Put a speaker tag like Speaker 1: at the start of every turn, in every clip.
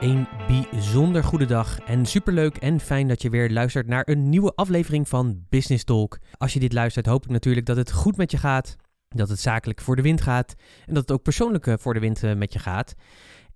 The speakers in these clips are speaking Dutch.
Speaker 1: Een bijzonder goede dag en superleuk en fijn dat je weer luistert naar een nieuwe aflevering van Business Talk. Als je dit luistert hoop ik natuurlijk dat het goed met je gaat, dat het zakelijk voor de wind gaat en dat het ook persoonlijk eh, voor de wind eh, met je gaat.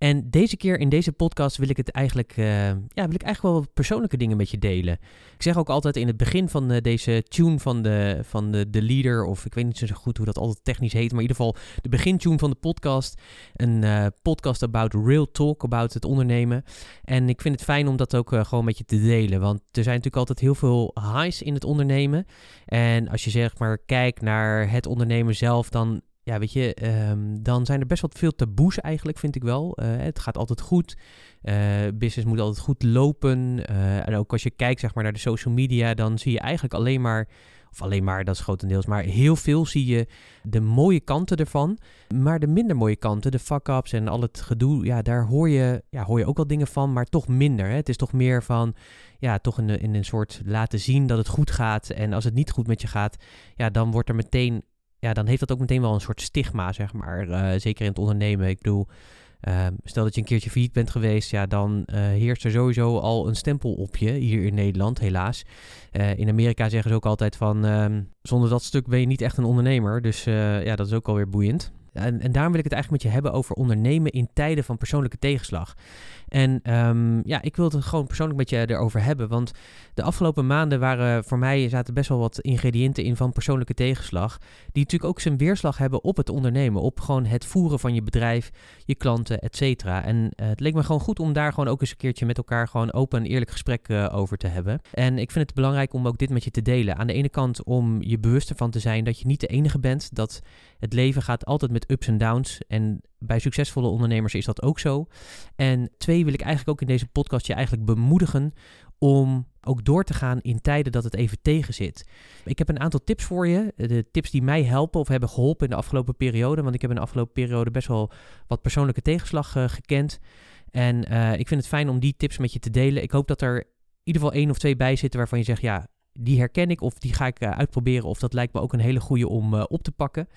Speaker 1: En deze keer in deze podcast wil ik het eigenlijk, uh, ja, wil ik eigenlijk wel persoonlijke dingen met je delen. Ik zeg ook altijd in het begin van uh, deze tune van, de, van de, de leader, of ik weet niet zo goed hoe dat altijd technisch heet, maar in ieder geval de begintune van de podcast. Een uh, podcast about real talk, about het ondernemen. En ik vind het fijn om dat ook gewoon met je te delen, want er zijn natuurlijk altijd heel veel highs in het ondernemen. En als je zeg maar kijkt naar het ondernemen zelf, dan ja, weet je, um, dan zijn er best wel veel taboes eigenlijk, vind ik wel. Uh, het gaat altijd goed. Uh, business moet altijd goed lopen. Uh, en ook als je kijkt zeg maar, naar de social media, dan zie je eigenlijk alleen maar, of alleen maar, dat is grotendeels, maar heel veel zie je de mooie kanten ervan. Maar de minder mooie kanten, de fuck-ups en al het gedoe, ja, daar hoor je, ja, hoor je ook wel dingen van, maar toch minder. Hè? Het is toch meer van, ja, toch in, in een soort laten zien dat het goed gaat. En als het niet goed met je gaat, ja, dan wordt er meteen ja, dan heeft dat ook meteen wel een soort stigma, zeg maar. Uh, zeker in het ondernemen. Ik bedoel, uh, stel dat je een keertje failliet bent geweest, ja, dan uh, heerst er sowieso al een stempel op je hier in Nederland, helaas. Uh, in Amerika zeggen ze ook altijd van, ehm, zonder dat stuk ben je niet echt een ondernemer. Dus ja, dat is ook alweer boeiend. En, en daarom wil ik het eigenlijk met je hebben over ondernemen in tijden van persoonlijke tegenslag. En um, ja, ik wil het gewoon persoonlijk met je erover hebben. Want de afgelopen maanden waren voor mij zaten best wel wat ingrediënten in van persoonlijke tegenslag. Die natuurlijk ook zijn weerslag hebben op het ondernemen. Op gewoon het voeren van je bedrijf, je klanten, et cetera. En uh, het leek me gewoon goed om daar gewoon ook eens een keertje met elkaar gewoon open en eerlijk gesprek uh, over te hebben. En ik vind het belangrijk om ook dit met je te delen. Aan de ene kant om je bewust ervan te zijn dat je niet de enige bent. Dat het leven gaat altijd met ups en downs. En bij succesvolle ondernemers is dat ook zo. En twee wil ik eigenlijk ook in deze podcast je eigenlijk bemoedigen om ook door te gaan in tijden dat het even tegen zit. Ik heb een aantal tips voor je. De tips die mij helpen of hebben geholpen in de afgelopen periode. Want ik heb in de afgelopen periode best wel wat persoonlijke tegenslag uh, gekend. En uh, ik vind het fijn om die tips met je te delen. Ik hoop dat er in ieder geval één of twee bij zitten waarvan je zegt, ja, die herken ik of die ga ik uh, uitproberen. Of dat lijkt me ook een hele goede om op te pakken.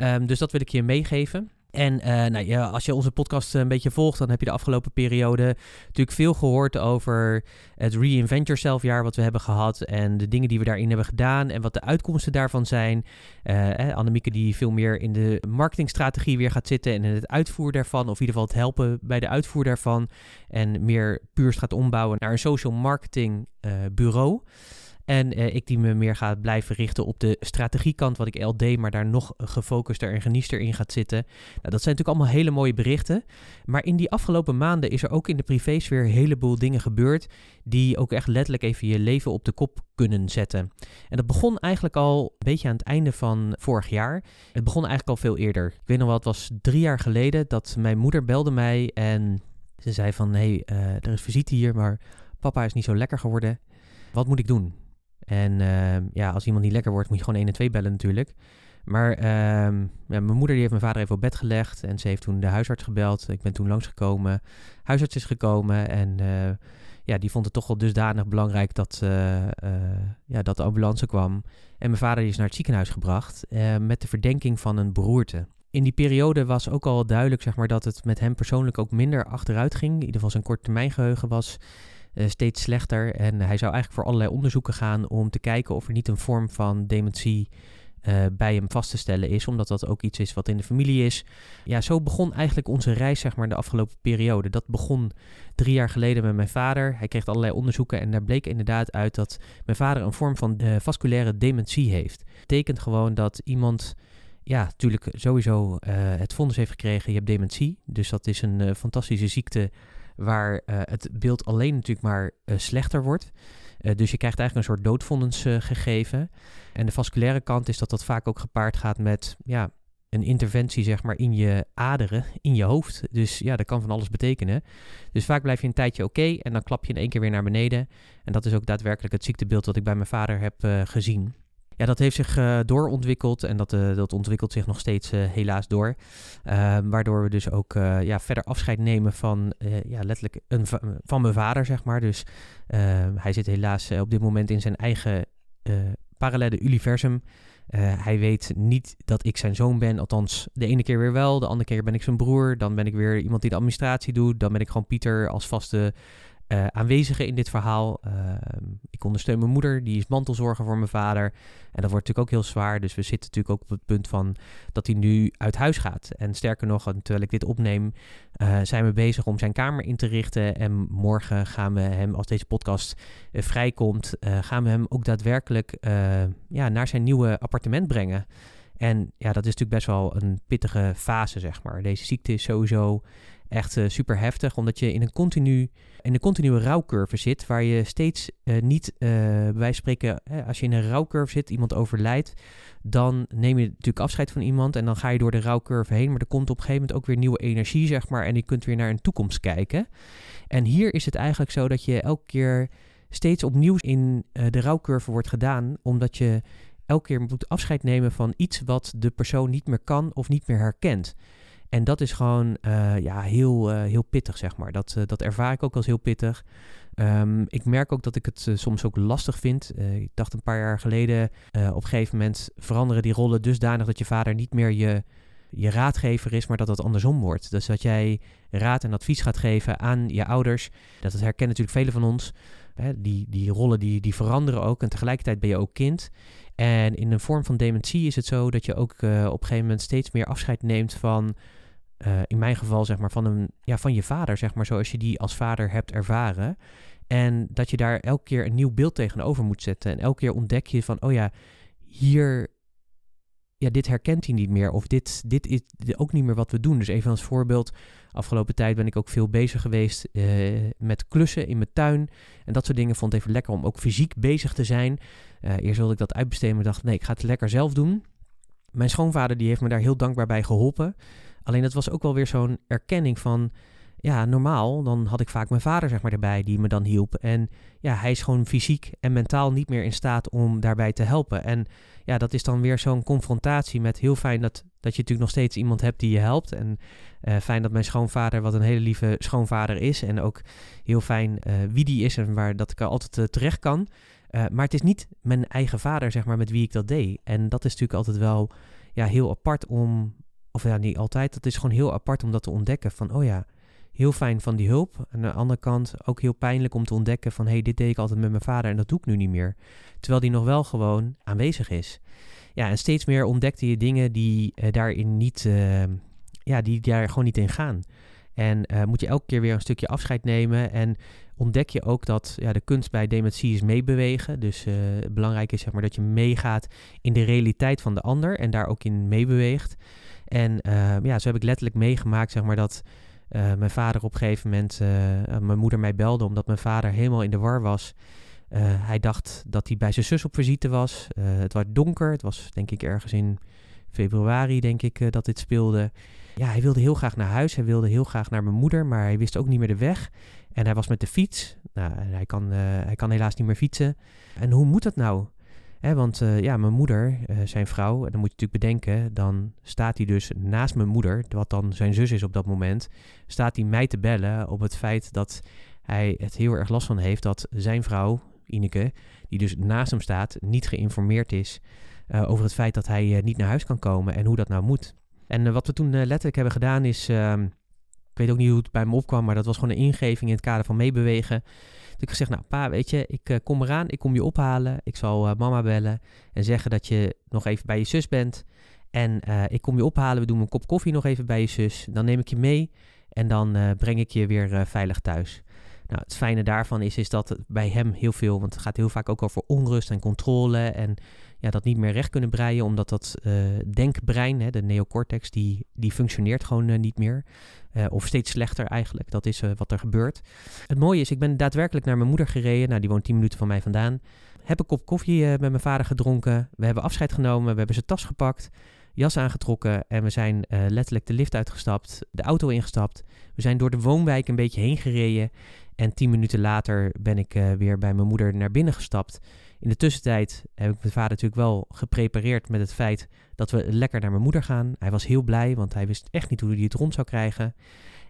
Speaker 1: Um, dus dat wil ik je meegeven. En uh, nou, ja, als je onze podcast een beetje volgt, dan heb je de afgelopen periode natuurlijk veel gehoord over het Reinvent Yourself jaar wat we hebben gehad. En de dingen die we daarin hebben gedaan en wat de uitkomsten daarvan zijn. Uh, eh, Annemieke die veel meer in de marketingstrategie weer gaat zitten en in het uitvoer daarvan. Of in ieder geval het helpen bij de uitvoer daarvan. En meer puur gaat ombouwen naar een social marketing bureau. En eh, ik die me meer ga blijven richten op de strategiekant, wat ik deed, maar daar nog gefocuster en geniester in gaat zitten. Nou, dat zijn natuurlijk allemaal hele mooie berichten. Maar in die afgelopen maanden is er ook in de privésfeer een heleboel dingen gebeurd die ook echt letterlijk even je leven op de kop kunnen zetten. En dat begon eigenlijk al een beetje aan het einde van vorig jaar. Het begon eigenlijk al veel eerder. Ik weet nog wel, het was drie jaar geleden dat mijn moeder belde mij en ze zei van, hé, hey, uh, er is visite hier, maar papa is niet zo lekker geworden. Wat moet ik doen? En uh, ja, als iemand niet lekker wordt, moet je gewoon 1 en 2 bellen natuurlijk. Maar uh, ja, mijn moeder die heeft mijn vader even op bed gelegd en ze heeft toen de huisarts gebeld. Ik ben toen langsgekomen. Huisarts is gekomen en uh, ja, die vond het toch wel dusdanig belangrijk dat, uh, ja, dat de ambulance kwam. En mijn vader is naar het ziekenhuis gebracht met de verdenking van een beroerte. In die periode was ook al duidelijk zeg maar, dat het met hem persoonlijk ook minder achteruit ging. In ieder geval zijn korttermijngeheugen was uh, steeds slechter. En hij zou eigenlijk voor allerlei onderzoeken gaan om te kijken of er niet een vorm van dementie bij hem vast te stellen is, omdat dat ook iets is wat in de familie is. Ja, zo begon eigenlijk onze reis, zeg maar, de afgelopen periode. Dat begon drie jaar geleden met mijn vader. Hij kreeg allerlei onderzoeken en daar bleek inderdaad uit dat mijn vader een vorm van vasculaire dementie heeft. Dat betekent gewoon dat iemand ja, natuurlijk sowieso het vonnis heeft gekregen, je hebt dementie. Dus dat is een fantastische ziekte waar het beeld alleen natuurlijk maar slechter wordt. Eh, dus je krijgt eigenlijk een soort doodvondens gegeven. En de vasculaire kant is dat dat vaak ook gepaard gaat met ja, een interventie zeg maar in je aderen, in je hoofd. Dus ja, dat kan van alles betekenen. Dus vaak blijf je een tijdje oké en dan klap je in één keer weer naar beneden. En dat is ook daadwerkelijk het ziektebeeld wat ik bij mijn vader heb gezien ja, dat heeft zich uh, doorontwikkeld en dat, uh, dat ontwikkelt zich nog steeds uh, helaas door. Ehm, waardoor we dus ook ja, verder afscheid nemen van ja, letterlijk een van mijn vader, zeg maar. Dus ehm, hij zit helaas op dit moment in zijn eigen parallele universum. hij weet niet dat ik zijn zoon ben, althans de ene keer weer wel, de andere keer ben ik zijn broer, dan ben ik weer iemand die de administratie doet, dan ben ik gewoon Pieter als vaste uh, aanwezigen in dit verhaal. Ehm, ik ondersteun mijn moeder, die is mantelzorger voor mijn vader. En dat wordt natuurlijk ook heel zwaar. Dus we zitten natuurlijk ook op het punt van dat hij nu uit huis gaat. En sterker nog, terwijl ik dit opneem, uh, zijn we bezig om zijn kamer in te richten. En morgen gaan we hem, als deze podcast uh, vrijkomt, gaan we hem ook daadwerkelijk ja, naar zijn nieuwe appartement brengen. En ja, dat is natuurlijk best wel een pittige fase, zeg maar. Deze ziekte is sowieso echt uh, super heftig, omdat je in een, continu, in een continue rouwcurve zit, waar je steeds uh, niet, uh, bij spreken, als je in een rouwcurve zit, iemand overlijdt, dan neem je natuurlijk afscheid van iemand en dan ga je door de rouwcurve heen, maar er komt op een gegeven moment ook weer nieuwe energie, zeg maar, en je kunt weer naar een toekomst kijken. En hier is het eigenlijk zo dat je elke keer steeds opnieuw in de rouwcurve wordt gedaan, omdat je elke keer moet afscheid nemen van iets wat de persoon niet meer kan of niet meer herkent. En dat is gewoon uh, ja, heel, uh, heel pittig, zeg maar. Dat, uh, dat ervaar ik ook als heel pittig. Um, ik merk ook dat ik het soms ook lastig vind. ik dacht een paar jaar geleden, op een gegeven moment veranderen die rollen dusdanig dat je vader niet meer je, je raadgever is, maar dat dat andersom wordt. Dus dat jij raad en advies gaat geven aan je ouders. Dat het herkennen natuurlijk velen van ons. Hè, die, die rollen die, die veranderen ook en tegelijkertijd ben je ook kind. En in een vorm van dementie is het zo dat je ook op een gegeven moment steeds meer afscheid neemt van uh, in mijn geval zeg maar van, een, ja, van je vader, zeg maar, zoals je die als vader hebt ervaren. En dat je daar elke keer een nieuw beeld tegenover moet zetten. En elke keer ontdek je van, oh ja, hier, ja, dit herkent hij niet meer. Of dit, dit is ook niet meer wat we doen. Dus even als voorbeeld, afgelopen tijd ben ik ook veel bezig geweest uh, met klussen in mijn tuin. En dat soort dingen vond ik even lekker om ook fysiek bezig te zijn. Uh, eerst wilde ik dat uitbesteden, maar dacht, nee, ik ga het lekker zelf doen. Mijn schoonvader die heeft me daar heel dankbaar bij geholpen. Alleen dat was ook wel weer zo'n erkenning van, ja, normaal, dan had ik vaak mijn vader zeg maar erbij die me dan hielp. En ja, hij is gewoon fysiek en mentaal niet meer in staat om daarbij te helpen. En ja, dat is dan weer zo'n confrontatie met heel fijn dat, dat je natuurlijk nog steeds iemand hebt die je helpt. En uh, fijn dat mijn schoonvader, wat een hele lieve schoonvader is. En ook heel fijn uh, wie die is en waar dat ik altijd uh, terecht kan. maar het is niet mijn eigen vader, zeg maar, met wie ik dat deed. En dat is natuurlijk altijd wel ja, heel apart om, of ja, niet altijd. Dat is gewoon heel apart om dat te ontdekken. Van, oh ja, heel fijn van die hulp. Aan de andere kant ook heel pijnlijk om te ontdekken van... hé, hey, dit deed ik altijd met mijn vader en dat doe ik nu niet meer. Terwijl die nog wel gewoon aanwezig is. Ja, en steeds meer ontdekte je dingen die uh, daarin niet... Uh, ja, die daar gewoon niet in gaan. En uh, moet je elke keer weer een stukje afscheid nemen. En ontdek je ook dat ja, de kunst bij dementie is meebewegen. Dus uh, belangrijk is zeg maar, dat je meegaat in de realiteit van de ander en daar ook in meebeweegt. En uh, ja, zo heb ik letterlijk meegemaakt zeg maar, dat uh, mijn vader op een gegeven moment, mijn moeder mij belde omdat mijn vader helemaal in de war was. hij dacht dat hij bij zijn zus op visite was. het was donker, het was denk ik ergens in februari denk ik dat dit speelde ja, hij wilde heel graag naar huis. Hij wilde heel graag naar mijn moeder, maar hij wist ook niet meer de weg. En hij was met de fiets. Nou, hij kan, uh, hij kan helaas niet meer fietsen. En hoe moet dat nou? want uh, ja, mijn moeder, uh, zijn vrouw, dan moet je natuurlijk bedenken, dan staat hij dus naast mijn moeder, wat dan zijn zus is op dat moment, staat hij mij te bellen op het feit dat hij het heel erg last van heeft dat zijn vrouw, Ineke, die dus naast hem staat, niet geïnformeerd is over het feit dat hij niet naar huis kan komen en hoe dat nou moet. En wat we toen letterlijk hebben gedaan is, ehm, we weet ook niet hoe het bij me opkwam, maar dat was gewoon een ingeving in het kader van meebewegen. Dus ik gezegd, nou pa, weet je, ik uh, kom eraan, ik kom je ophalen. Ik zal mama bellen en zeggen dat je nog even bij je zus bent. En ik kom je ophalen, we doen een kop koffie nog even bij je zus. Dan neem ik je mee en dan breng ik je weer veilig thuis. Nou, het fijne daarvan is, is dat het bij hem heel veel, want het gaat heel vaak ook over onrust en controle en ja, dat niet meer recht kunnen breien, omdat dat uh, denkbrein, hè, de neocortex, die, die functioneert gewoon uh, niet meer. Uh, of steeds slechter eigenlijk. Dat is wat er gebeurt. Het mooie is, ik ben daadwerkelijk naar mijn moeder gereden. Nou, die woont 10 minuten van mij vandaan. Heb een kop koffie met mijn vader gedronken. We hebben afscheid genomen. We hebben zijn tas gepakt. Jas aangetrokken. En we zijn letterlijk de lift uitgestapt. De auto ingestapt. We zijn door de woonwijk een beetje heen gereden. En 10 minuten later ben ik weer bij mijn moeder naar binnen gestapt. In de tussentijd heb ik mijn vader natuurlijk wel geprepareerd met het feit dat we lekker naar mijn moeder gaan. Hij was heel blij, want hij wist echt niet hoe hij het rond zou krijgen.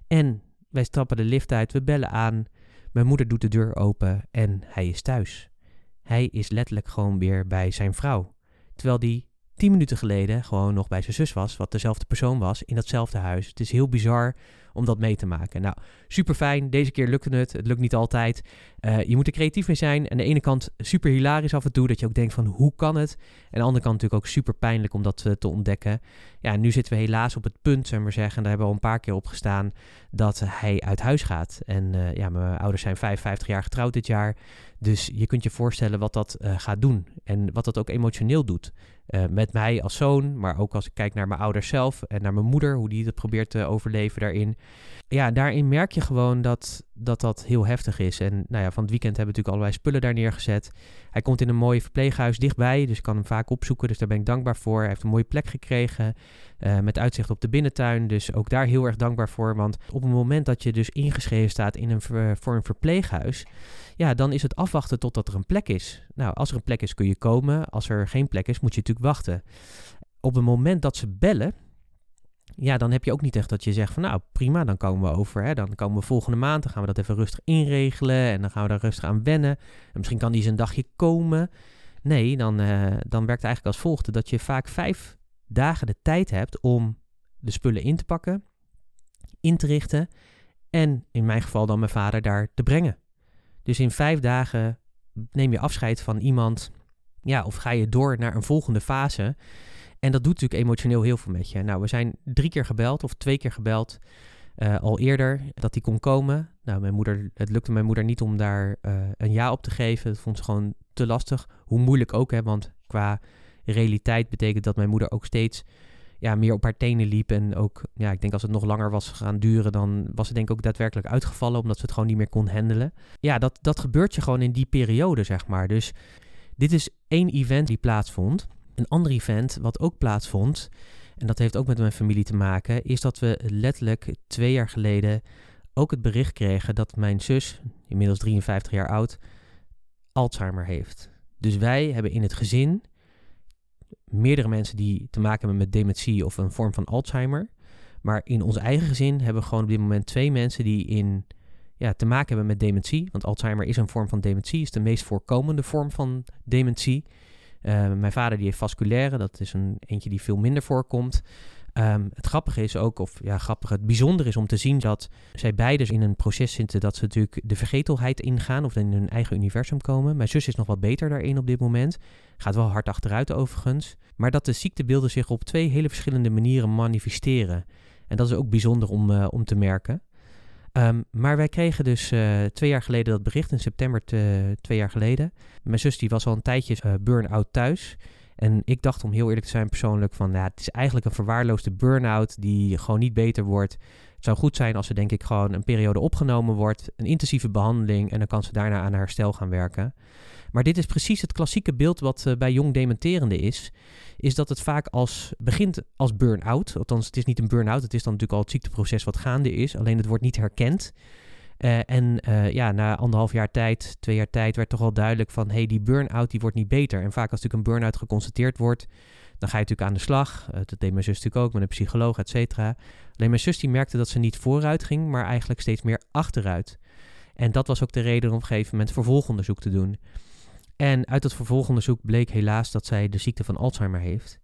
Speaker 1: En wij stappen de lift uit, we bellen aan. Mijn moeder doet de deur open en hij is thuis. Hij is letterlijk gewoon weer bij zijn vrouw. Terwijl die tien minuten geleden gewoon nog bij zijn zus was, wat dezelfde persoon was, in datzelfde huis. Het is heel bizar om dat mee te maken. Nou, super fijn. Deze keer lukte het. Het lukt niet altijd. Uh, je moet er creatief mee zijn. Aan de ene kant super hilarisch af en toe, dat je ook denkt van hoe kan het? En aan de andere kant natuurlijk ook super pijnlijk om dat uh, te ontdekken. Ja, nu zitten we helaas op het punt, zullen we zeggen, daar hebben we al een paar keer op gestaan, dat hij uit huis gaat. En uh, ja, mijn ouders zijn 55 jaar getrouwd dit jaar. Dus je kunt je voorstellen wat dat gaat doen. En wat dat ook emotioneel doet. met mij als zoon, maar ook als ik kijk naar mijn ouders zelf en naar mijn moeder, hoe die het probeert te overleven daarin ja, daarin merk je gewoon dat, dat dat heel heftig is. En nou ja, van het weekend hebben we natuurlijk allerlei spullen daar neergezet. Hij komt in een mooi verpleeghuis dichtbij, dus ik kan hem vaak opzoeken. Dus daar ben ik dankbaar voor. Hij heeft een mooie plek gekregen uh, met uitzicht op de binnentuin. Dus ook daar heel erg dankbaar voor. Want op het moment dat je dus ingeschreven staat in een voor een verpleeghuis, ja, dan is het afwachten totdat er een plek is. Nou, als er een plek is kun je komen. Als er geen plek is, moet je natuurlijk wachten. Op het moment dat ze bellen, ja, dan heb je ook niet echt dat je zegt van nou prima, dan komen we over. Hè, dan komen we volgende maand, dan gaan we dat even rustig inregelen en dan gaan we daar rustig aan wennen. En misschien kan die eens een dagje komen. Nee, dan, uh, dan werkt het eigenlijk als volgt: dat je vaak vijf dagen de tijd hebt om de spullen in te pakken, in te richten en in mijn geval dan mijn vader daar te brengen. Dus in vijf dagen neem je afscheid van iemand, ja, of ga je door naar een volgende fase. En dat doet natuurlijk emotioneel heel veel met je. Nou, we zijn drie keer gebeld of twee keer gebeld. Uh, al eerder dat hij kon komen. Nou, mijn moeder, het lukte mijn moeder niet om daar uh, een ja op te geven. Dat vond ze gewoon te lastig. Hoe moeilijk ook, hè, want qua realiteit betekent dat mijn moeder ook steeds ja, meer op haar tenen liep. En ook, ja, ik denk als het nog langer was gaan duren, dan was ze denk ik ook daadwerkelijk uitgevallen, omdat ze het gewoon niet meer kon handelen. Ja, dat, dat gebeurt je gewoon in die periode, zeg maar. Dus dit is één event die plaatsvond. Een ander event wat ook plaatsvond, en dat heeft ook met mijn familie te maken, is dat we letterlijk twee jaar geleden ook het bericht kregen dat mijn zus, inmiddels 53 jaar oud, Alzheimer heeft. Dus wij hebben in het gezin meerdere mensen die te maken hebben met dementie of een vorm van Alzheimer. Maar in ons eigen gezin hebben we gewoon op dit moment twee mensen die in, ja, te maken hebben met dementie. Want Alzheimer is een vorm van dementie, is de meest voorkomende vorm van dementie. Uh, mijn vader die heeft vasculaire, dat is een eentje die veel minder voorkomt. Um, het grappige is ook, of ja, grappig, het bijzondere is om te zien dat zij beiden in een proces zitten dat ze natuurlijk de vergetelheid ingaan of in hun eigen universum komen. Mijn zus is nog wat beter daarin op dit moment. Gaat wel hard achteruit overigens. Maar dat de ziektebeelden zich op twee hele verschillende manieren manifesteren. En dat is ook bijzonder om, uh, om te merken. Um, maar wij kregen dus uh, twee jaar geleden dat bericht, in september te, twee jaar geleden. Mijn zus die was al een tijdje uh, burn-out thuis. En ik dacht om heel eerlijk te zijn persoonlijk van, ja, het is eigenlijk een verwaarloosde burn-out die gewoon niet beter wordt. Het zou goed zijn als ze denk ik gewoon een periode opgenomen wordt, een intensieve behandeling en dan kan ze daarna aan herstel gaan werken. Maar dit is precies het klassieke beeld wat uh, bij jong dementerende is. Is dat het vaak als begint als burn-out. Althans, het is niet een burn-out. Het is dan natuurlijk al het ziekteproces wat gaande is. Alleen het wordt niet herkend. Uh, en uh, ja, na anderhalf jaar tijd, twee jaar tijd, werd toch al duidelijk van... hé, hey, die burn-out die wordt niet beter. En vaak als natuurlijk een burn-out geconstateerd wordt... dan ga je natuurlijk aan de slag. Dat deed mijn zus natuurlijk ook, met een psycholoog, et cetera. Alleen mijn zus die merkte dat ze niet vooruit ging... maar eigenlijk steeds meer achteruit. En dat was ook de reden om op een gegeven moment vervolgonderzoek te doen... En uit het vervolgonderzoek bleek helaas dat zij de ziekte van Alzheimer heeft.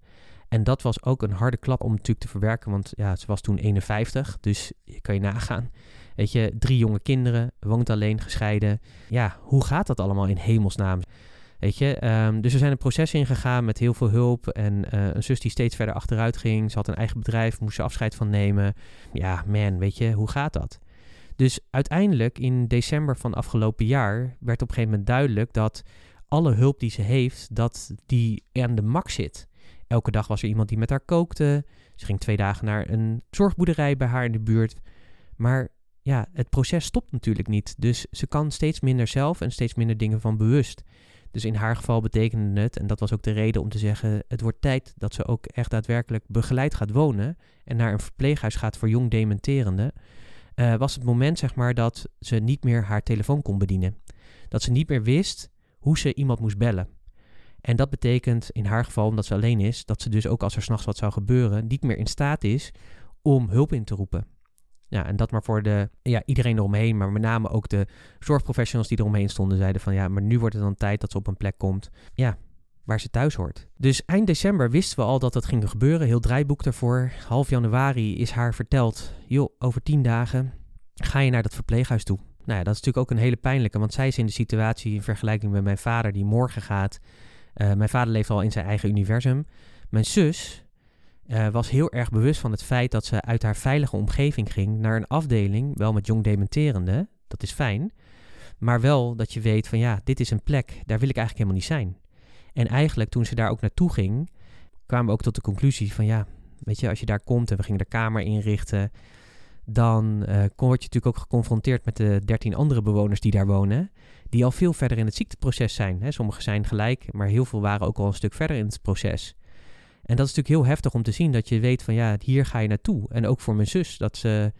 Speaker 1: En dat was ook een harde klap om natuurlijk te verwerken, want ja, ze was toen 51, dus kan je nagaan. Weet je, drie jonge kinderen, woont alleen, gescheiden. Ja, hoe gaat dat allemaal in hemelsnaam? Weet je, ehm, dus we zijn een proces ingegaan met heel veel hulp. En uh, een zus die steeds verder achteruit ging. Ze had een eigen bedrijf, moest ze afscheid van nemen. Ja, man, weet je, hoe gaat dat? Dus uiteindelijk in december van afgelopen jaar werd op een gegeven moment duidelijk dat alle hulp die ze heeft, dat die aan de max zit. Elke dag was er iemand die met haar kookte. Ze ging twee dagen naar een zorgboerderij bij haar in de buurt. Maar ja, het proces stopt natuurlijk niet. Dus ze kan steeds minder zelf en steeds minder dingen van bewust. Dus in haar geval betekende het, en dat was ook de reden om te zeggen: het wordt tijd dat ze ook echt daadwerkelijk begeleid gaat wonen en naar een verpleeghuis gaat voor jong dementerende. Uh, was het moment zeg maar dat ze niet meer haar telefoon kon bedienen. Dat ze niet meer wist hoe ze iemand moest bellen. En dat betekent in haar geval, omdat ze alleen is, dat ze dus ook als er s'nachts wat zou gebeuren, niet meer in staat is om hulp in te roepen. Ja, en dat maar voor de, ja, iedereen eromheen, maar met name ook de zorgprofessionals die eromheen stonden, zeiden van ja, maar nu wordt het dan tijd dat ze op een plek komt. Ja, waar ze thuis hoort. Dus eind december wisten we al dat dat ging gebeuren. Heel draaiboek daarvoor. Half januari is haar verteld, joh, over tien dagen ga je naar dat verpleeghuis toe. Nou ja, dat is natuurlijk ook een hele pijnlijke, want zij is in de situatie in vergelijking met mijn vader die morgen gaat. Uh, mijn vader leeft al in zijn eigen universum. Mijn zus, uh, was heel erg bewust van het feit dat ze uit haar veilige omgeving ging naar een afdeling, wel met jong dementerende, dat is fijn, maar wel dat je weet van ja, dit is een plek, daar wil ik eigenlijk helemaal niet zijn. En eigenlijk toen ze daar ook naartoe ging, kwamen we ook tot de conclusie van ja, weet je, als je daar komt en we gingen de kamer inrichten, dan uh, word je natuurlijk ook geconfronteerd met de dertien andere bewoners die daar wonen, die al veel verder in het ziekteproces zijn. Sommigen zijn gelijk, maar heel veel waren ook al een stuk verder in het proces. En dat is natuurlijk heel heftig om te zien dat je weet van ja, hier ga je naartoe. En ook voor mijn zus, dat ze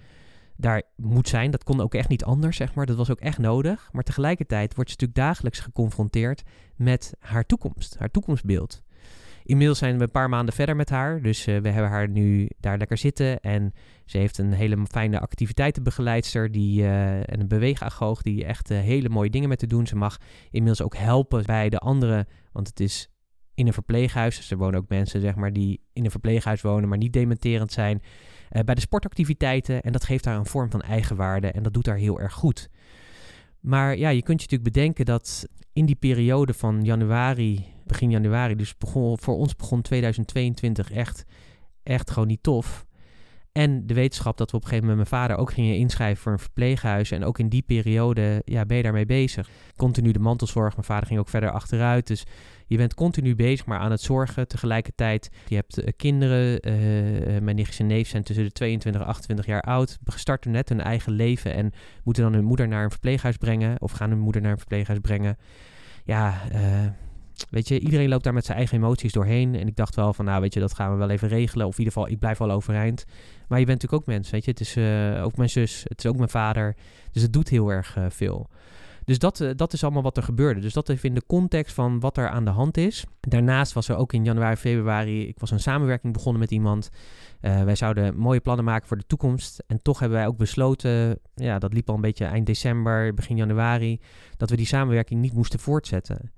Speaker 1: daar moet zijn. Dat kon ook echt niet anders, zeg maar. Dat was ook echt nodig. Maar tegelijkertijd wordt ze natuurlijk dagelijks geconfronteerd met haar toekomst, haar toekomstbeeld. Inmiddels zijn we een paar maanden verder met haar. Dus uh, we hebben haar nu daar lekker zitten. En ze heeft een hele fijne activiteitenbegeleidster die, uh, en een beweegagoog die echt uh, hele mooie dingen met te doen. Ze mag inmiddels ook helpen bij de anderen. Want het is in een verpleeghuis. Dus er wonen ook mensen zeg maar, die in een verpleeghuis wonen, maar niet dementerend zijn. Bij de sportactiviteiten. En dat geeft haar een vorm van eigenwaarde. En dat doet haar heel erg goed. Maar ja, je kunt je natuurlijk bedenken dat in die periode van januari, begin januari, dus begon, voor ons begon 2022 echt, echt gewoon niet tof. En de wetenschap dat we op een gegeven moment mijn vader ook gingen inschrijven voor een verpleeghuis. En ook in die periode ja, ben je daarmee bezig. Continu de mantelzorg. Mijn vader ging ook verder achteruit. Dus je bent continu bezig, maar aan het zorgen. Tegelijkertijd, je hebt uh, kinderen. Uh, mijn nichtjes en neef zijn tussen de 22 en 28 jaar oud. Starten net hun eigen leven en moeten dan hun moeder naar een verpleeghuis brengen. Of gaan hun moeder naar een verpleeghuis brengen. Ja, weet je, iedereen loopt daar met zijn eigen emoties doorheen. En ik dacht wel van, nou weet je, dat gaan we wel even regelen. Of in ieder geval, ik blijf wel overeind. Maar je bent natuurlijk ook mens, weet je. Het is uh, ook mijn zus, het is ook mijn vader. Dus het doet heel erg uh, veel. Dus dat, uh, dat is allemaal wat er gebeurde. Dus dat even in de context van wat er aan de hand is. Daarnaast was er ook in januari, februari, ik was een samenwerking begonnen met iemand. wij zouden mooie plannen maken voor de toekomst. En toch hebben wij ook besloten, ja, dat liep al een beetje eind december, begin januari, dat we die samenwerking niet moesten voortzetten.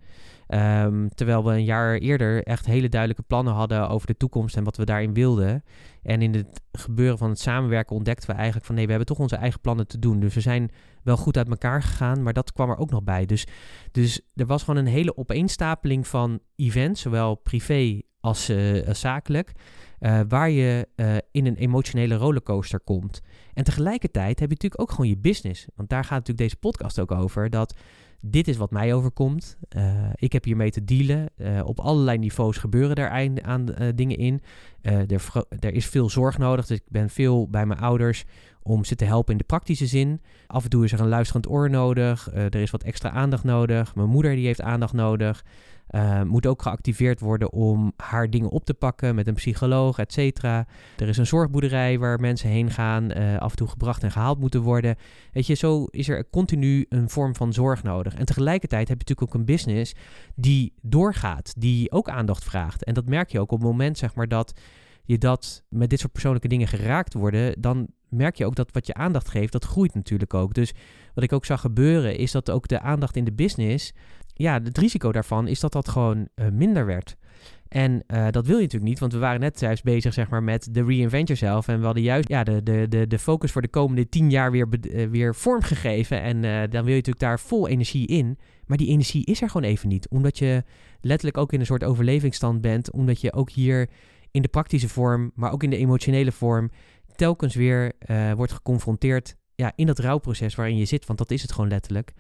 Speaker 1: Um, terwijl we een jaar eerder echt hele duidelijke plannen hadden over de toekomst en wat we daarin wilden. En in het gebeuren van het samenwerken ontdekten we eigenlijk van nee, we hebben toch onze eigen plannen te doen. Dus we zijn wel goed uit elkaar gegaan, maar dat kwam er ook nog bij. Dus, dus er was gewoon een hele opeenstapeling van events, zowel privé als, uh, zakelijk. Uh, waar je uh, in een emotionele rollercoaster komt. En tegelijkertijd heb je natuurlijk ook gewoon je business. Want daar gaat natuurlijk deze podcast ook over. Dat dit is wat mij overkomt. Uh, ik heb hiermee te dealen. Uh, op allerlei niveaus gebeuren daar aan, uh, dingen in. Er, er, is veel zorg nodig. Dus ik ben veel bij mijn ouders om ze te helpen in de praktische zin. Af en toe is er een luisterend oor nodig. er is wat extra aandacht nodig. Mijn moeder die heeft aandacht nodig. Uh, moet ook geactiveerd worden om haar dingen op te pakken met een psycholoog, et cetera. Er is een zorgboerderij waar mensen heen gaan, uh, af en toe gebracht en gehaald moeten worden. Weet je, zo is er continu een vorm van zorg nodig. En tegelijkertijd heb je natuurlijk ook een business die doorgaat, die ook aandacht vraagt. En dat merk je ook op het moment, zeg maar, dat je dat met dit soort persoonlijke dingen geraakt worden, dan merk je ook dat wat je aandacht geeft, dat groeit natuurlijk ook. Dus wat ik ook zag gebeuren, is dat ook de aandacht in de business ja, het risico daarvan is dat dat gewoon uh, minder werd. En uh, dat wil je natuurlijk niet, want we waren net juist bezig zeg maar, met de reinvent yourself. En we hadden juist ja, de, de, de, de focus voor de komende tien jaar weer, uh, weer vormgegeven. En dan wil je natuurlijk daar vol energie in. Maar die energie is er gewoon even niet. Omdat je letterlijk ook in een soort overlevingsstand bent. Omdat je ook hier in de praktische vorm, maar ook in de emotionele vorm, telkens weer wordt geconfronteerd ja, in dat rouwproces waarin je zit. Want dat is het gewoon letterlijk.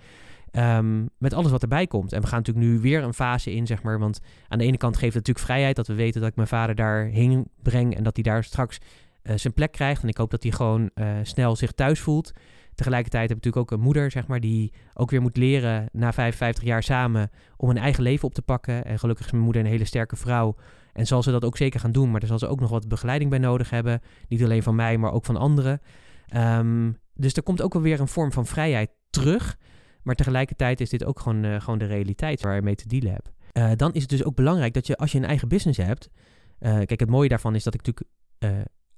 Speaker 1: Um, met alles wat erbij komt. En we gaan natuurlijk nu weer een fase in, zeg maar. Want aan de ene kant geeft het natuurlijk vrijheid dat we weten dat ik mijn vader daarheen breng. En dat hij daar straks uh, zijn plek krijgt. En ik hoop dat hij gewoon uh, snel zich thuis voelt. Tegelijkertijd heb ik natuurlijk ook een moeder, zeg maar, die ook weer moet leren na 55 jaar samen om een eigen leven op te pakken. En gelukkig is mijn moeder een hele sterke vrouw. En zal ze dat ook zeker gaan doen. Maar daar zal ze ook nog wat begeleiding bij nodig hebben. Niet alleen van mij, maar ook van anderen. Um, dus er komt ook wel weer een vorm van vrijheid terug. Maar tegelijkertijd is dit ook gewoon, uh, gewoon de realiteit waar je mee te dealen hebt. Uh, dan is het dus ook belangrijk dat je, als je een eigen business hebt. Uh, kijk, het mooie daarvan is dat ik natuurlijk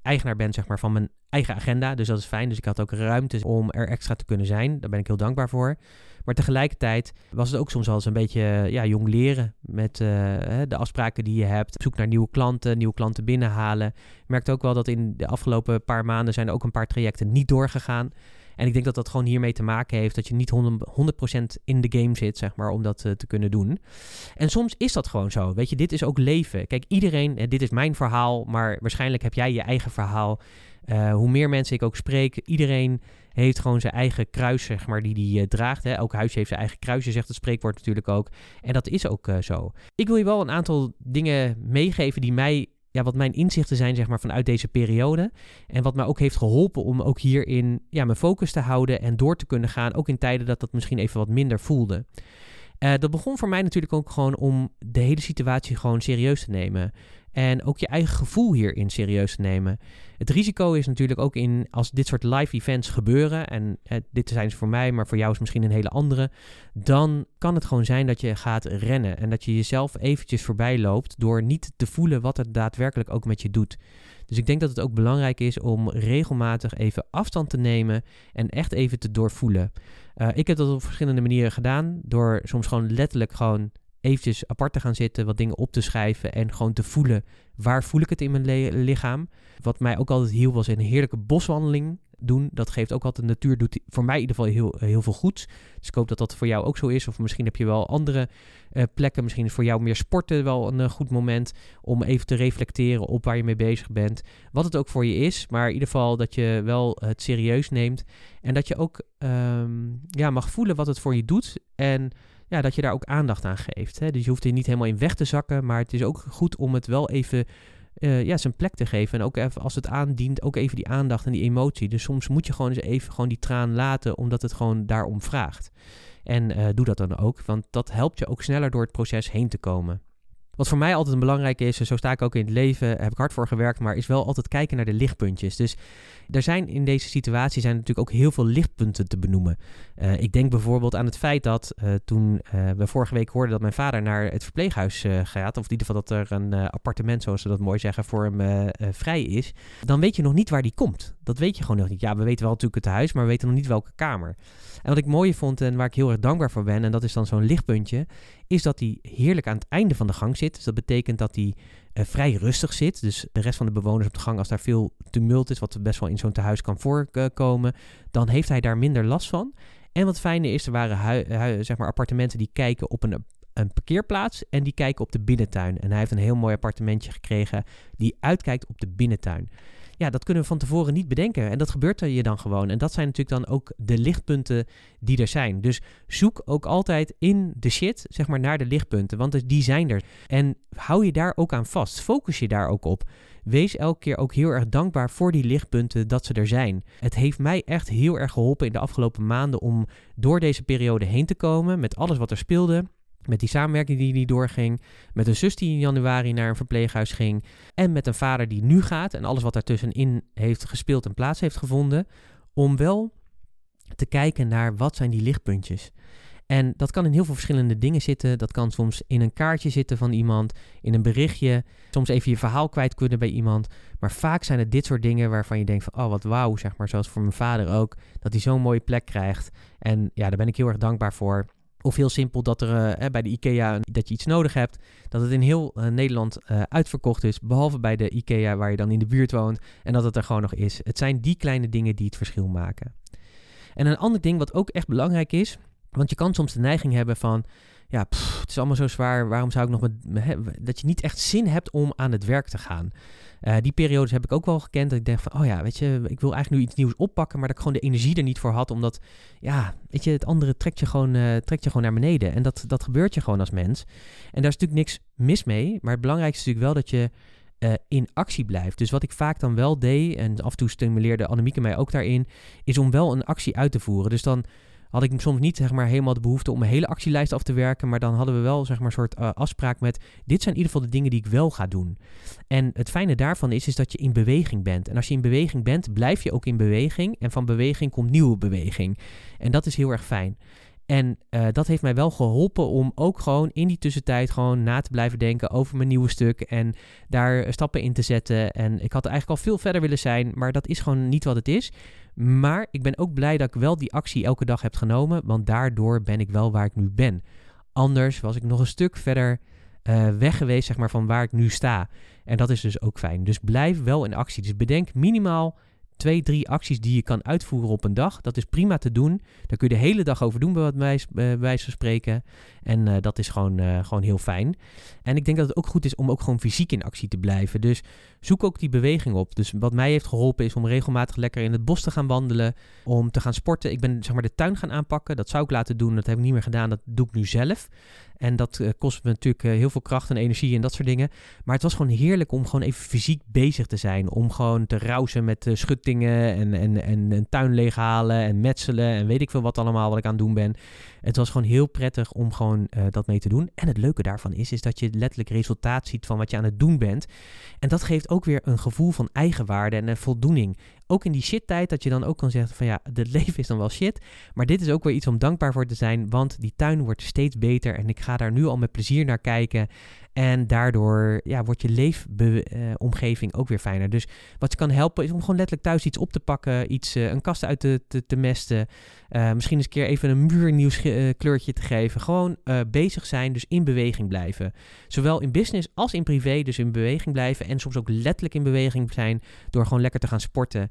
Speaker 1: eigenaar ben zeg maar, van mijn eigen agenda. Dus dat is fijn. Dus ik had ook ruimte om er extra te kunnen zijn. Daar ben ik heel dankbaar voor. Maar tegelijkertijd was het ook soms wel eens een beetje ja, jong leren met de afspraken die je hebt. Zoek naar nieuwe klanten, nieuwe klanten binnenhalen. Ik merkte ook wel dat in de afgelopen paar maanden zijn ook een paar trajecten niet doorgegaan. En ik denk dat dat gewoon hiermee te maken heeft dat je niet 100% in de game zit, zeg maar, om dat uh, te kunnen doen. En soms is dat gewoon zo. Weet je, dit is ook leven. Kijk, iedereen, dit is mijn verhaal, maar waarschijnlijk heb jij je eigen verhaal. Hoe meer mensen ik ook spreek, iedereen heeft gewoon zijn eigen kruis, zeg maar, die die draagt. Hè. Elk huisje heeft zijn eigen kruisje, zegt het spreekwoord natuurlijk ook. En dat is ook zo. Ik wil je wel een aantal dingen meegeven die mij ja, wat mijn inzichten zijn zeg maar, vanuit deze periode. En wat mij ook heeft geholpen om ook hierin ja, mijn focus te houden en door te kunnen gaan. Ook in tijden dat dat misschien even wat minder voelde. Uh, dat begon voor mij natuurlijk ook gewoon om de hele situatie gewoon serieus te nemen. En ook je eigen gevoel hierin serieus te nemen. Het risico is natuurlijk ook in als dit soort live events gebeuren. En eh, dit zijn ze voor mij, maar voor jou is misschien een hele andere. Dan kan het gewoon zijn dat je gaat rennen. En dat je jezelf eventjes voorbij loopt. Door niet te voelen wat het daadwerkelijk ook met je doet. Dus ik denk dat het ook belangrijk is om regelmatig even afstand te nemen. En echt even te doorvoelen. Uh, ik heb dat op verschillende manieren gedaan. Door soms gewoon letterlijk gewoon eventjes apart te gaan zitten, wat dingen op te schrijven en gewoon te voelen waar voel ik het in mijn lichaam. Wat mij ook altijd hielp was een heerlijke boswandeling doen. Dat geeft ook altijd natuur, doet voor mij in ieder geval heel, heel veel goed. Dus ik hoop dat dat voor jou ook zo is. Of misschien heb je wel andere uh, plekken. Misschien is voor jou meer sporten wel een uh, goed moment om even te reflecteren op waar je mee bezig bent. Wat het ook voor je is. Maar in ieder geval dat je wel het serieus neemt. En dat je ook um, ja, mag voelen wat het voor je doet. En ja, dat je daar ook aandacht aan geeft. Hè? Dus je hoeft er niet helemaal in weg te zakken, maar het is ook goed om het wel even uh, ja, zijn plek te geven. En ook even als het aandient, ook even die aandacht en die emotie. Dus soms moet je gewoon eens even gewoon die traan laten, omdat het gewoon daarom vraagt. En uh, doe dat dan ook, want dat helpt je ook sneller door het proces heen te komen. Wat voor mij altijd een belangrijke is, en zo sta ik ook in het leven, heb ik hard voor gewerkt, maar is wel altijd kijken naar de lichtpuntjes. Dus er zijn in deze situatie zijn natuurlijk ook heel veel lichtpunten te benoemen. Uh, ik denk bijvoorbeeld aan het feit dat uh, toen uh, we vorige week hoorden dat mijn vader naar het verpleeghuis gaat, of in ieder geval dat er een appartement, zoals ze dat mooi zeggen, voor hem vrij is, dan weet je nog niet waar die komt. Dat weet je gewoon nog niet. Ja, we weten wel natuurlijk het huis, maar we weten nog niet welke kamer. En wat ik mooi vond en waar ik heel erg dankbaar voor ben, en dat is dan zo'n lichtpuntje, is dat hij heerlijk aan het einde van de gang zit. Dus dat betekent dat hij uh, vrij rustig zit. Dus de rest van de bewoners op de gang, als daar veel tumult is, wat best wel in zo'n tehuis kan voorkomen, dan heeft hij daar minder last van. En wat fijne is, er waren zeg maar appartementen die kijken op een, een parkeerplaats en die kijken op de binnentuin. En hij heeft een heel mooi appartementje gekregen die uitkijkt op de binnentuin ja, dat kunnen we van tevoren niet bedenken. En dat gebeurt er je dan gewoon. En dat zijn natuurlijk dan ook de lichtpunten die er zijn. Dus zoek ook altijd in de shit, zeg maar, naar de lichtpunten. Want die zijn er. En hou je daar ook aan vast. Focus je daar ook op. Wees elke keer ook heel erg dankbaar voor die lichtpunten dat ze er zijn. Het heeft mij echt heel erg geholpen in de afgelopen maanden om door deze periode heen te komen met alles wat er speelde. Met die samenwerking die niet doorging. Met een zus die in januari naar een verpleeghuis ging. En met een vader die nu gaat. En alles wat daartussenin heeft gespeeld en plaats heeft gevonden. Om wel te kijken naar wat zijn die lichtpuntjes. En dat kan in heel veel verschillende dingen zitten. Dat kan soms in een kaartje zitten van iemand, in een berichtje. Soms even je verhaal kwijt kunnen bij iemand. Maar vaak zijn het dit soort dingen waarvan je denkt van, oh wat wauw, zeg maar. Zoals voor mijn vader ook, dat hij zo'n mooie plek krijgt. En ja, daar ben ik heel erg dankbaar voor. Of heel simpel dat er uh, bij de IKEA dat je iets nodig hebt. Dat het in heel uh, Nederland uh, uitverkocht is. Behalve bij de IKEA waar je dan in de buurt woont. En dat het er gewoon nog is. Het zijn die kleine dingen die het verschil maken. En een ander ding wat ook echt belangrijk is. Want je kan soms de neiging hebben van ja, het is allemaal zo zwaar. Waarom zou ik nog met, dat je niet echt zin hebt om aan het werk te gaan? Uh, die periodes heb ik ook wel gekend. Dat ik denk van, oh ja, weet je, ik wil eigenlijk nu iets nieuws oppakken, maar dat ik gewoon de energie er niet voor had. Omdat, ja, weet je, het andere trekt je gewoon, uh, trekt je gewoon naar beneden. En dat, dat gebeurt je gewoon als mens. En daar is natuurlijk niks mis mee. Maar het belangrijkste is natuurlijk wel dat je uh, in actie blijft. Dus wat ik vaak dan wel deed, en af en toe stimuleerde Annemieke mij ook daarin, is om wel een actie uit te voeren. Dus dan had ik soms niet zeg maar, helemaal de behoefte om een hele actielijst af te werken. Maar dan hadden we wel zeg maar, een soort uh, afspraak met: dit zijn in ieder geval de dingen die ik wel ga doen. En het fijne daarvan is, is dat je in beweging bent. En als je in beweging bent, blijf je ook in beweging. En van beweging komt nieuwe beweging. En dat is heel erg fijn. En uh, dat heeft mij wel geholpen om ook gewoon in die tussentijd gewoon na te blijven denken over mijn nieuwe stuk en daar stappen in te zetten. En ik had eigenlijk al veel verder willen zijn, maar dat is gewoon niet wat het is. Maar ik ben ook blij dat ik wel die actie elke dag heb genomen, want daardoor ben ik wel waar ik nu ben. Anders was ik nog een stuk verder uh, weg geweest, zeg maar, van waar ik nu sta. En dat is dus ook fijn. Dus blijf wel in actie. Dus bedenk minimaal twee, drie acties die je kan uitvoeren op een dag. Dat is prima te doen. Daar kun je de hele dag over doen, bij, wat bij wijze van spreken. En uh, dat is gewoon, gewoon heel fijn. En ik denk dat het ook goed is om ook gewoon fysiek in actie te blijven. Dus zoek ook die beweging op. Dus wat mij heeft geholpen is om regelmatig lekker in het bos te gaan wandelen. Om te gaan sporten. Ik ben zeg maar de tuin gaan aanpakken. Dat zou ik laten doen. Dat heb ik niet meer gedaan. Dat doe ik nu zelf. En dat uh, kost me natuurlijk uh, heel veel kracht en energie en dat soort dingen. Maar het was gewoon heerlijk om gewoon even fysiek bezig te zijn. Om gewoon te rousen met uh, schuttingen en, en, en een tuin leeghalen en metselen en weet ik veel wat allemaal wat ik aan het doen ben. Het was gewoon heel prettig om gewoon dat mee te doen. En het leuke daarvan is, is dat je letterlijk resultaat ziet van wat je aan het doen bent. En dat geeft ook weer een gevoel van eigenwaarde en voldoening ook in die shit tijd, dat je dan ook kan zeggen van ja, het leven is dan wel shit. Maar dit is ook weer iets om dankbaar voor te zijn, want die tuin wordt steeds beter en ik ga daar nu al met plezier naar kijken. En daardoor ja, wordt je leefomgeving ook weer fijner. Dus wat je kan helpen is om gewoon letterlijk thuis iets op te pakken, iets, uh, een kast uit te, te, te mesten. Uh, misschien eens een keer even een muurnieuw uh, kleurtje te geven. Gewoon bezig zijn, dus in beweging blijven. Zowel in business als in privé, dus in beweging blijven. En soms ook letterlijk in beweging zijn door gewoon lekker te gaan sporten.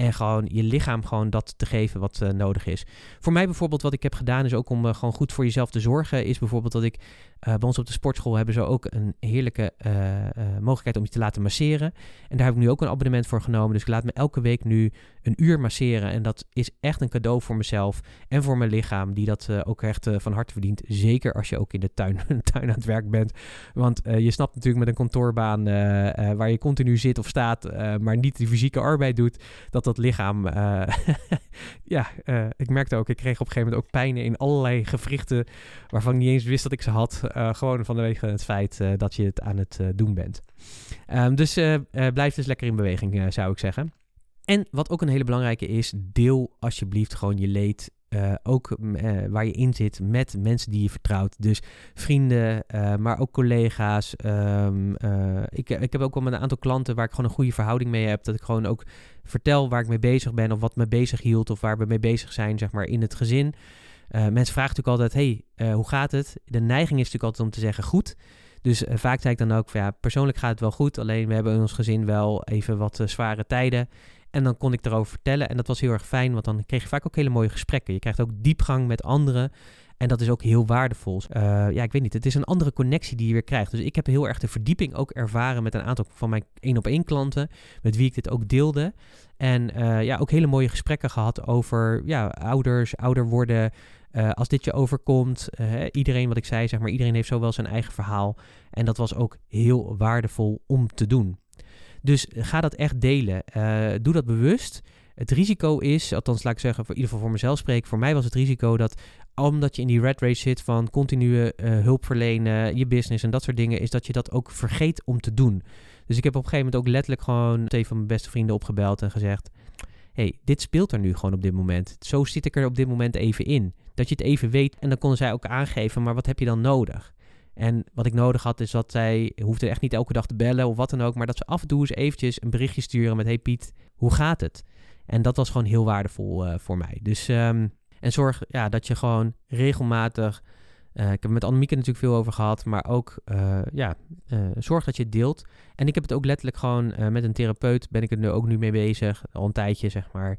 Speaker 1: En gewoon je lichaam gewoon dat te geven wat uh, nodig is. Voor mij bijvoorbeeld wat ik heb gedaan is ook om uh, gewoon goed voor jezelf te zorgen. Is bijvoorbeeld dat ik uh, bij ons op de sportschool hebben ze ook een heerlijke mogelijkheid om je te laten masseren. En daar heb ik nu ook een abonnement voor genomen. Dus ik laat me elke week nu een uur masseren. En dat is echt een cadeau voor mezelf en voor mijn lichaam. Die dat ook echt van harte verdient. Zeker als je ook in de tuin, tuin aan het werk bent. Want je snapt natuurlijk met een kantoorbaan waar je continu zit of staat. maar niet die fysieke arbeid doet. Dat dat lichaam. Uh, ja, uh, ik merkte ook, ik kreeg op een gegeven moment ook pijnen in allerlei gewrichten. waarvan ik niet eens wist dat ik ze had. Uh, gewoon vanwege het feit dat je het aan het doen bent. Um, dus blijf dus lekker in beweging, zou ik zeggen. En wat ook een hele belangrijke is, deel alsjeblieft gewoon je leed uh, ook uh, waar je in zit met mensen die je vertrouwt. Dus vrienden, uh, maar ook collega's. Um, ik, ik heb ook wel met een aantal klanten waar ik gewoon een goede verhouding mee heb. Dat ik gewoon ook vertel waar ik mee bezig ben of wat me bezig hield of waar we mee bezig zijn, zeg maar, in het gezin. mensen vragen natuurlijk altijd, hey, hoe gaat het? De neiging is natuurlijk altijd om te zeggen, goed. Dus vaak zei ik dan ook, ja, persoonlijk gaat het wel goed. Alleen we hebben in ons gezin wel even wat zware tijden. En dan kon ik erover vertellen. En dat was heel erg fijn, want dan kreeg je vaak ook hele mooie gesprekken. Je krijgt ook diepgang met anderen. En dat is ook heel waardevol. Uh, ja, ik weet niet. Het is een andere connectie die je weer krijgt. Dus ik heb heel erg de verdieping ook ervaren met een aantal van mijn één op één klanten. Met wie ik dit ook deelde. En uh, ja, ook hele mooie gesprekken gehad over ja, ouders, ouder worden. Uh, als dit je overkomt, iedereen wat ik zei, zeg maar, iedereen heeft zo wel zijn eigen verhaal. En dat was ook heel waardevol om te doen. Dus ga dat echt delen. Uh, doe dat bewust. Het risico is, althans laat ik zeggen, voor in ieder geval voor mezelf spreek, voor mij was het risico dat omdat je in die red race zit van continue uh, hulp verlenen, je business en dat soort dingen, is dat je dat ook vergeet om te doen. Dus ik heb op een gegeven moment ook letterlijk gewoon twee van mijn beste vrienden opgebeld en gezegd, hey, dit speelt er nu gewoon op dit moment. Zo zit ik er op dit moment even in. Dat je het even weet en dan konden zij ook aangeven, maar wat heb je dan nodig? En wat ik nodig had is dat zij, hoefde echt niet elke dag te bellen of wat dan ook, maar dat ze af en toe eens eventjes een berichtje sturen met, hey Piet, hoe gaat het? En dat was gewoon heel waardevol uh, voor mij. Dus, um, en zorg ja, dat je gewoon regelmatig ik heb het met Annemieke natuurlijk veel over gehad, maar ook ja, zorg dat je het deelt. En ik heb het ook letterlijk gewoon met een therapeut, ben ik er nu ook nu mee bezig, al een tijdje zeg maar.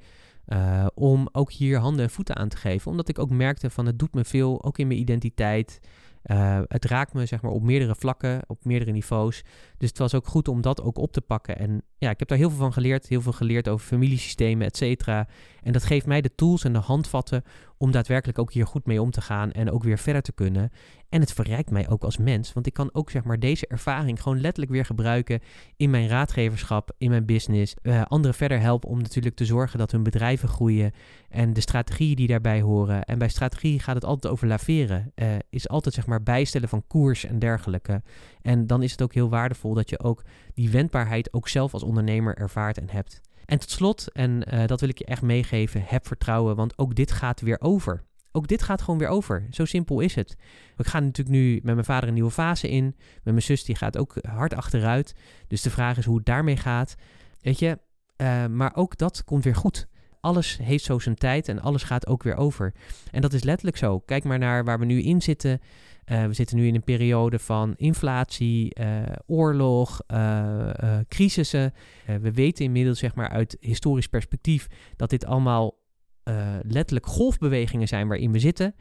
Speaker 1: om ook hier handen en voeten aan te geven. Omdat ik ook merkte van het doet me veel, ook in mijn identiteit. Uh, het raakt me zeg maar op meerdere vlakken, op meerdere niveaus. Dus het was ook goed om dat ook op te pakken. En ja, ik heb daar heel veel van geleerd. Heel veel geleerd over familiesystemen, et cetera. En dat geeft mij de tools en de handvatten om daadwerkelijk ook hier goed mee om te gaan en ook weer verder te kunnen. En het verrijkt mij ook als mens, want ik kan ook zeg maar deze ervaring gewoon letterlijk weer gebruiken in mijn raadgeverschap, in mijn business. Uh, anderen verder helpen om natuurlijk te zorgen dat hun bedrijven groeien en de strategieën die daarbij horen. En bij strategie gaat het altijd over laveren. Uh, is altijd zeg maar bijstellen van koers en dergelijke. En dan is het ook heel waardevol dat je ook die wendbaarheid ook zelf als ondernemer ervaart en hebt. En tot slot, en uh, dat wil ik je echt meegeven, heb vertrouwen, want ook dit gaat weer over. Ook dit gaat gewoon weer over. Zo simpel is het. We gaan natuurlijk nu met mijn vader een nieuwe fase in. Met mijn zus, die gaat ook hard achteruit. Dus de vraag is hoe het daarmee gaat. Weet je, uh, maar ook dat komt weer goed alles heeft zo zijn tijd en alles gaat ook weer over. En dat is letterlijk zo. Kijk maar naar waar we nu in zitten. Uh, we zitten nu in een periode van inflatie, uh, oorlog, uh, crisissen. we weten inmiddels, zeg maar, uit historisch perspectief dat dit allemaal letterlijk golfbewegingen zijn waarin we zitten.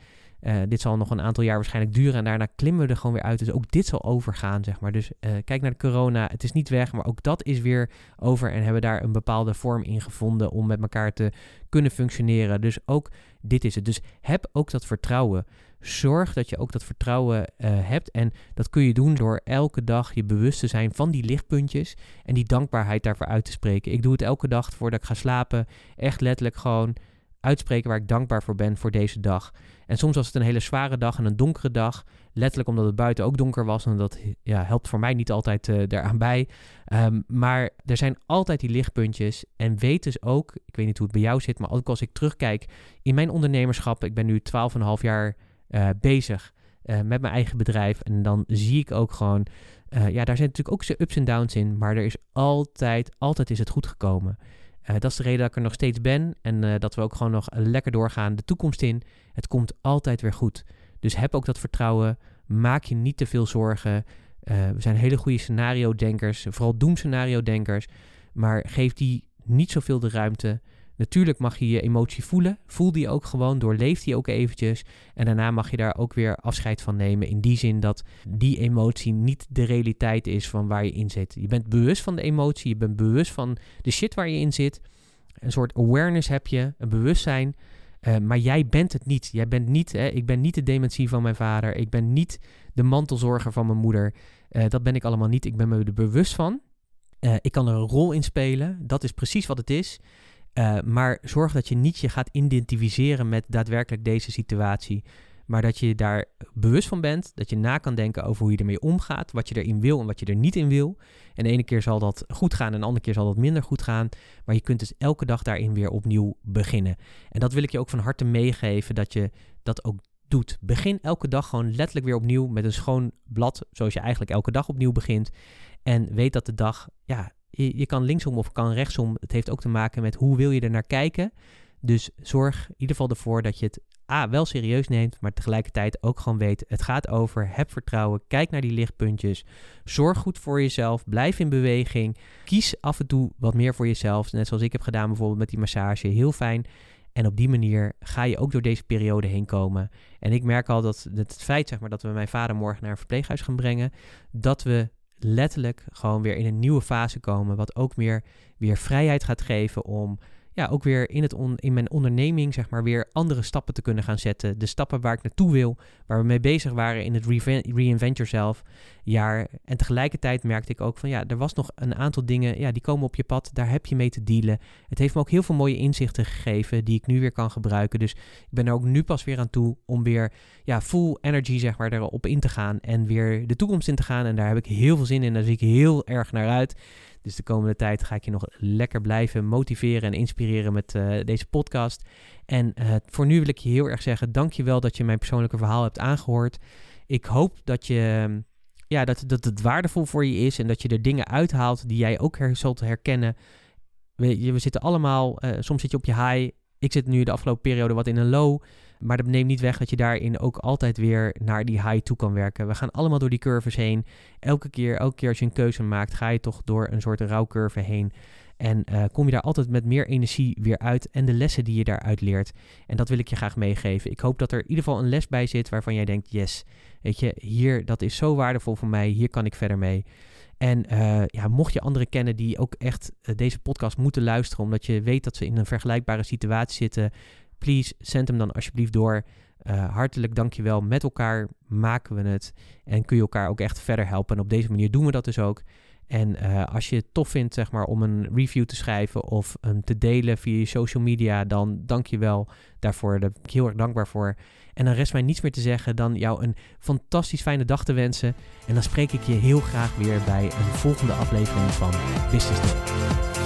Speaker 1: Dit zal nog een aantal jaar waarschijnlijk duren en daarna klimmen we er gewoon weer uit. Dus ook dit zal overgaan, zeg maar. Dus kijk naar de corona, het is niet weg, maar ook dat is weer over en hebben daar een bepaalde vorm in gevonden om met elkaar te kunnen functioneren. Dus ook dit is het. Dus heb ook dat vertrouwen. Zorg dat je ook dat vertrouwen uh, hebt en dat kun je doen door elke dag je bewust te zijn van die lichtpuntjes en die dankbaarheid daarvoor uit te spreken. Ik doe het elke dag voordat ik ga slapen. Echt letterlijk gewoon uitspreken waar ik dankbaar voor ben voor deze dag. En soms was het een hele zware dag en een donkere dag. Letterlijk omdat het buiten ook donker was. En dat ja, helpt voor mij niet altijd uh, eraan bij. Um, maar er zijn altijd die lichtpuntjes. En weet dus ook, ik weet niet hoe het bij jou zit, maar ook als ik terugkijk in mijn ondernemerschap. Ik ben nu 12,5 jaar uh, bezig uh, met mijn eigen bedrijf. En dan zie ik ook gewoon, ja, daar zijn natuurlijk ook ups en downs in. Maar er is altijd, altijd is het goed gekomen. Dat is de reden dat ik er nog steeds ben en dat we ook gewoon nog lekker doorgaan de toekomst in. Het komt altijd weer goed. Dus heb ook dat vertrouwen. Maak je niet te veel zorgen. We zijn hele goede scenario-denkers, vooral doemscenario-denkers. Maar geef die niet zoveel de ruimte. Natuurlijk mag je je emotie voelen. Voel die ook gewoon, doorleef die ook eventjes. En daarna mag je daar ook weer afscheid van nemen. In die zin dat die emotie niet de realiteit is van waar je in zit. Je bent bewust van de emotie, je bent bewust van de shit waar je in zit. Een soort awareness heb je, een bewustzijn. Uh, maar jij bent het niet. Jij bent niet, hè, ik ben niet de dementie van mijn vader. Ik ben niet de mantelzorger van mijn moeder. Uh, dat ben ik allemaal niet. Ik ben me er bewust van. Uh, ik kan er een rol in spelen. Dat is precies wat het is. Uh, maar zorg dat je niet je gaat identificeren met daadwerkelijk deze situatie. Maar dat je daar bewust van bent. Dat je na kan denken over hoe je ermee omgaat. Wat je erin wil en wat je er niet in wil. En de ene keer zal dat goed gaan en de andere keer zal dat minder goed gaan. Maar je kunt dus elke dag daarin weer opnieuw beginnen. En dat wil ik je ook van harte meegeven. Dat je dat ook doet. Begin elke dag gewoon letterlijk weer opnieuw met een schoon blad. Zoals je eigenlijk elke dag opnieuw begint. En weet dat de dag ja, je, kan linksom of kan rechtsom. Het heeft ook te maken met hoe wil je er naar kijken. Dus zorg in ieder geval ervoor dat je het A, wel serieus neemt, maar tegelijkertijd ook gewoon weet, het gaat over, heb vertrouwen, kijk naar die lichtpuntjes, zorg goed voor jezelf, blijf in beweging, kies af en toe wat meer voor jezelf, net zoals ik heb gedaan bijvoorbeeld met die massage, heel fijn. En op die manier ga je ook door deze periode heen komen. En ik merk al dat het feit zeg maar, dat we mijn vader morgen naar een verpleeghuis gaan brengen, dat we letterlijk gewoon weer in een nieuwe fase komen. Wat ook meer weer vrijheid gaat geven om ja, ook weer in, het in mijn onderneming, zeg maar, weer andere stappen te kunnen gaan zetten. De stappen waar ik naartoe wil, waar we mee bezig waren in het Reinvent Yourself jaar. En tegelijkertijd merkte ik ook van, ja, er was nog een aantal dingen, ja, die komen op je pad. Daar heb je mee te dealen. Het heeft me ook heel veel mooie inzichten gegeven die ik nu weer kan gebruiken. Dus ik ben er ook nu pas weer aan toe om weer, ja, full energy, zeg maar, erop in te gaan. En weer de toekomst in te gaan. En daar heb ik heel veel zin in. Daar zie ik heel erg naar uit. Dus de komende tijd ga ik je nog lekker blijven motiveren en inspireren met uh, deze podcast. En uh, voor nu wil ik je heel erg zeggen, dankjewel dat je mijn persoonlijke verhaal hebt aangehoord. Ik hoop dat je... Ja, dat, dat het waardevol voor je is en dat je er dingen uithaalt die jij ook her, zult herkennen. We, we zitten allemaal, uh, soms zit je op je high. Ik zit nu de afgelopen periode wat in een low. Maar dat neemt niet weg dat je daarin ook altijd weer naar die high toe kan werken. We gaan allemaal door die curves heen. Elke keer, elke keer als je een keuze maakt, ga je toch door een soort rouwcurve heen. En uh, kom je daar altijd met meer energie weer uit en de lessen die je daaruit leert. En dat wil ik je graag meegeven. Ik hoop dat er in ieder geval een les bij zit waarvan jij denkt, yes, weet je, hier, dat is zo waardevol voor mij, hier kan ik verder mee. En uh, ja, mocht je anderen kennen die ook echt uh, deze podcast moeten luisteren, omdat je weet dat ze in een vergelijkbare situatie zitten, please send hem dan alsjeblieft door. Uh, hartelijk dankjewel. Met elkaar maken we het en kun je elkaar ook echt verder helpen. En op deze manier doen we dat dus ook. En uh, als je het tof vindt zeg maar, om een review te schrijven of um, te delen via je social media, dan dank je wel daarvoor. Daar ben ik heel erg dankbaar voor. En dan rest mij niets meer te zeggen dan jou een fantastisch fijne dag te wensen. En dan spreek ik je heel graag weer bij een volgende aflevering van Business Day.